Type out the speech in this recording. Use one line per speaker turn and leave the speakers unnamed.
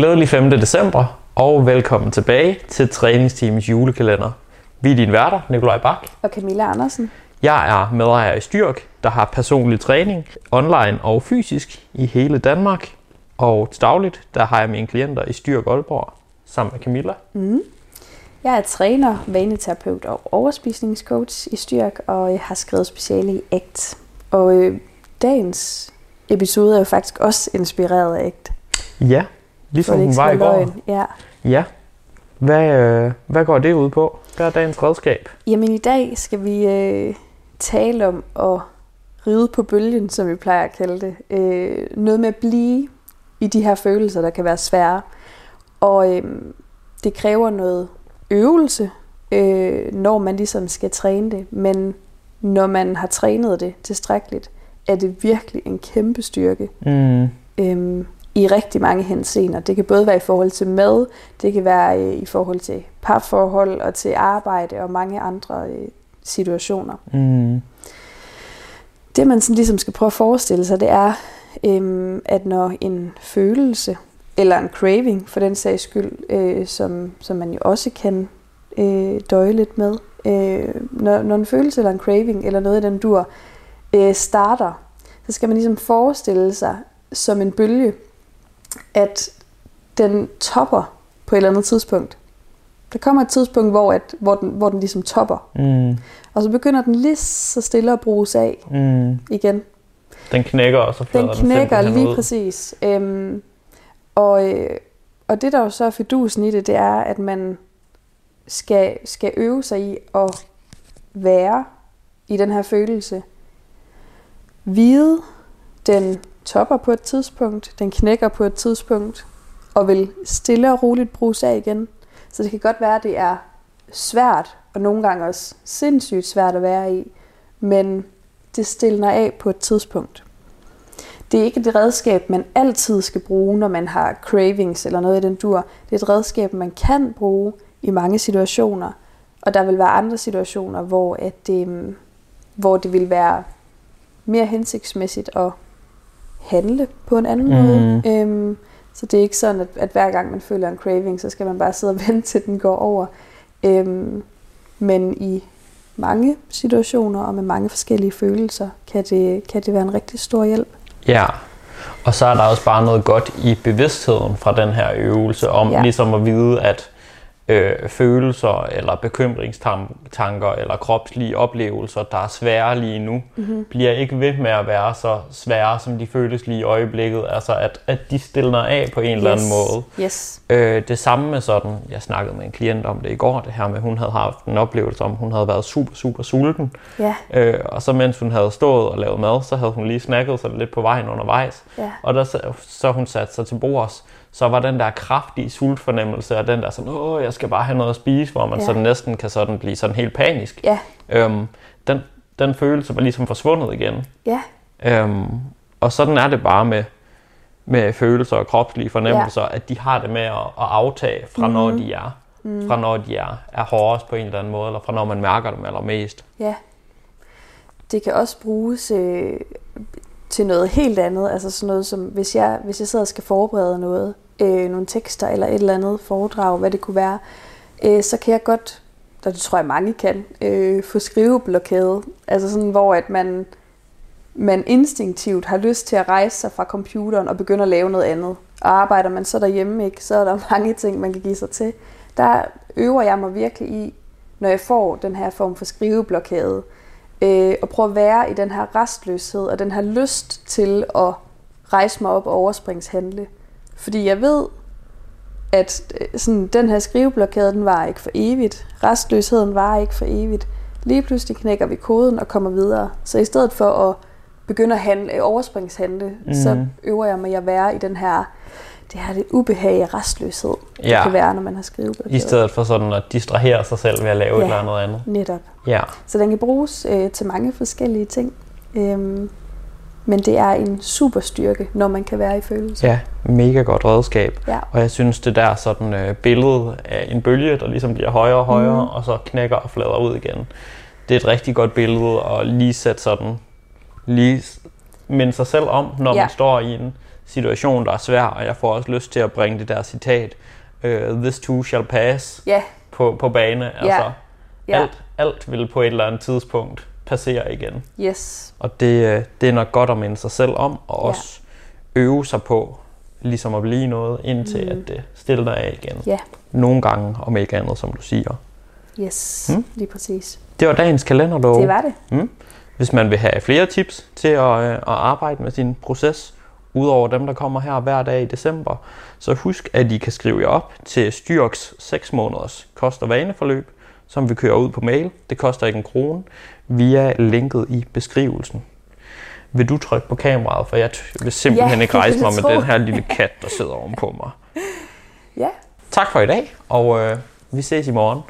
Glædelig 5. december, og velkommen tilbage til træningsteamets julekalender. Vi er dine værter, Nikolaj Bak.
Og Camilla Andersen.
Jeg er medejer i Styrk, der har personlig træning, online og fysisk, i hele Danmark. Og til dagligt, der har jeg mine klienter i Styrk Aalborg, sammen med Camilla.
Mm. Jeg er træner, vaneterapeut og overspisningscoach i Styrk, og jeg har skrevet speciale i ACT. Og øh, dagens episode er jo faktisk også inspireret af ACT.
Ja, ligesom den var i går. Løgn.
Ja.
ja. Hvad, øh, hvad går det ud på? Hvad er dagens redskab?
Jamen i dag skal vi øh, tale om at ride på bølgen, som vi plejer at kalde det. Øh, noget med at blive i de her følelser, der kan være svære. Og øh, det kræver noget øvelse, øh, når man ligesom skal træne det. Men når man har trænet det tilstrækkeligt, er det virkelig en kæmpe styrke. Mm. Øhm, i rigtig mange henseender. Det kan både være i forhold til mad, det kan være øh, i forhold til parforhold og til arbejde og mange andre øh, situationer. Mm. Det man sådan ligesom skal prøve at forestille sig, det er, øhm, at når en følelse, eller en craving for den sags skyld, øh, som, som man jo også kan øh, døje lidt med, øh, når, når en følelse eller en craving eller noget af den dur øh, starter, så skal man ligesom forestille sig som en bølge, at den topper på et eller andet tidspunkt. Der kommer et tidspunkt, hvor, at, hvor, den, hvor den ligesom topper. Mm. Og så begynder den lige så stille at bruges af mm. igen.
Den knækker, og så
Den knækker den lige ud. præcis. Øhm, og, øh, og det, der jo så er fidusen i det, det er, at man skal, skal øve sig i at være i den her følelse. Vide, den topper på et tidspunkt, den knækker på et tidspunkt, og vil stille og roligt bruges af igen. Så det kan godt være, at det er svært, og nogle gange også sindssygt svært at være i, men det stiller af på et tidspunkt. Det er ikke et redskab, man altid skal bruge, når man har cravings eller noget i den dur. Det er et redskab, man kan bruge i mange situationer, og der vil være andre situationer, hvor, at det, hvor det vil være mere hensigtsmæssigt at handle på en anden mm. måde. Øhm, så det er ikke sådan, at, at hver gang man føler en craving, så skal man bare sidde og vente til den går over. Øhm, men i mange situationer og med mange forskellige følelser, kan det, kan det være en rigtig stor hjælp.
Ja, og så er der også bare noget godt i bevidstheden fra den her øvelse, om ja. ligesom at vide, at øh, følelser eller bekymringstanker eller kropslige oplevelser, der er svære lige nu, mm-hmm. bliver ikke ved med at være så svære, som de føles lige i øjeblikket. Altså at, at de stiller af på en yes. eller anden måde.
Yes.
Øh, det samme med sådan, jeg snakkede med en klient om det i går, det her med, hun havde haft en oplevelse om, hun havde været super, super sulten.
Yeah.
Øh, og så mens hun havde stået og lavet mad, så havde hun lige snakket sig lidt på vejen undervejs.
Yeah.
Og der, så hun sat sig til bords så var den der kraftige sultfornemmelse, og den der sådan, åh, jeg skal bare have noget at spise, hvor man ja. sådan næsten kan sådan blive sådan helt panisk.
Ja.
Øhm, den, den følelse var ligesom forsvundet igen.
Ja.
Øhm, og sådan er det bare med, med følelser og kropslige fornemmelser, ja. at de har det med at, at aftage fra mm. når de er. Mm. Fra når de er, er hårdest på en eller anden måde, eller fra når man mærker dem allermest.
Ja. Det kan også bruges øh, til noget helt andet. Altså sådan noget som, hvis jeg, hvis jeg sidder og skal forberede noget, øh, nogle tekster eller et eller andet foredrag, hvad det kunne være, øh, så kan jeg godt, og det tror jeg mange kan, øh, få skriveblokade. Altså sådan, hvor at man, man instinktivt har lyst til at rejse sig fra computeren og begynde at lave noget andet. Og arbejder man så derhjemme, ikke, så er der mange ting, man kan give sig til. Der øver jeg mig virkelig i, når jeg får den her form for skriveblokade, øh, og prøve at være i den her restløshed og den her lyst til at rejse mig op og overspringshandle. Fordi jeg ved, at øh, sådan, den her skriveblokade, den var ikke for evigt. Restløsheden var ikke for evigt. Lige pludselig knækker vi koden og kommer videre. Så i stedet for at begynde at handle, overspringshandle, mm. så øver jeg mig at være i den her det her det ubehag af restløshed, ja. det kan være, når man har skrevet
I stedet for sådan at distrahere sig selv ved at lave ja, et eller andet andet.
netop.
Ja.
Så den kan bruges øh, til mange forskellige ting. Øhm, men det er en super styrke, når man kan være i følelse.
Ja, mega godt redskab.
Ja.
Og jeg synes, det der sådan øh, billede af en bølge, der ligesom bliver højere og højere, mm. og så knækker og flader ud igen. Det er et rigtig godt billede at lige sætte sådan, lige minde sig selv om, når ja. man står i en situation, der er svær, og jeg får også lyst til at bringe det der citat, uh, this too shall pass,
Ja,
på, på bane. Altså,
ja.
alt, alt vil på et eller andet tidspunkt passere igen.
yes.
Og det, øh, det er nok godt at minde sig selv om, og også øve sig på ligesom at blive noget, indtil
Mm.
at det stiller dig af igen.
Ja,
Nogle gange, om ikke andet, som du siger.
yes.
Mm.
Lige præcis.
Det var dagens kalenderlov.
Det var det.
Hvis man vil have flere tips til at, øh, at arbejde med sin proces, udover dem, der kommer her hver dag i december, så husk, at I kan skrive jer op til Styrks 6 måneders kost- og vaneforløb, som vi kører ud på mail. Det koster ikke en krone, via linket i beskrivelsen. Vil du trykke på kameraet, for jeg vil simpelthen
Ja,
ikke rejse mig med den her lille kat, der sidder ovenpå mig.
Ja,
Tak for i dag, og øh, vi ses i morgen.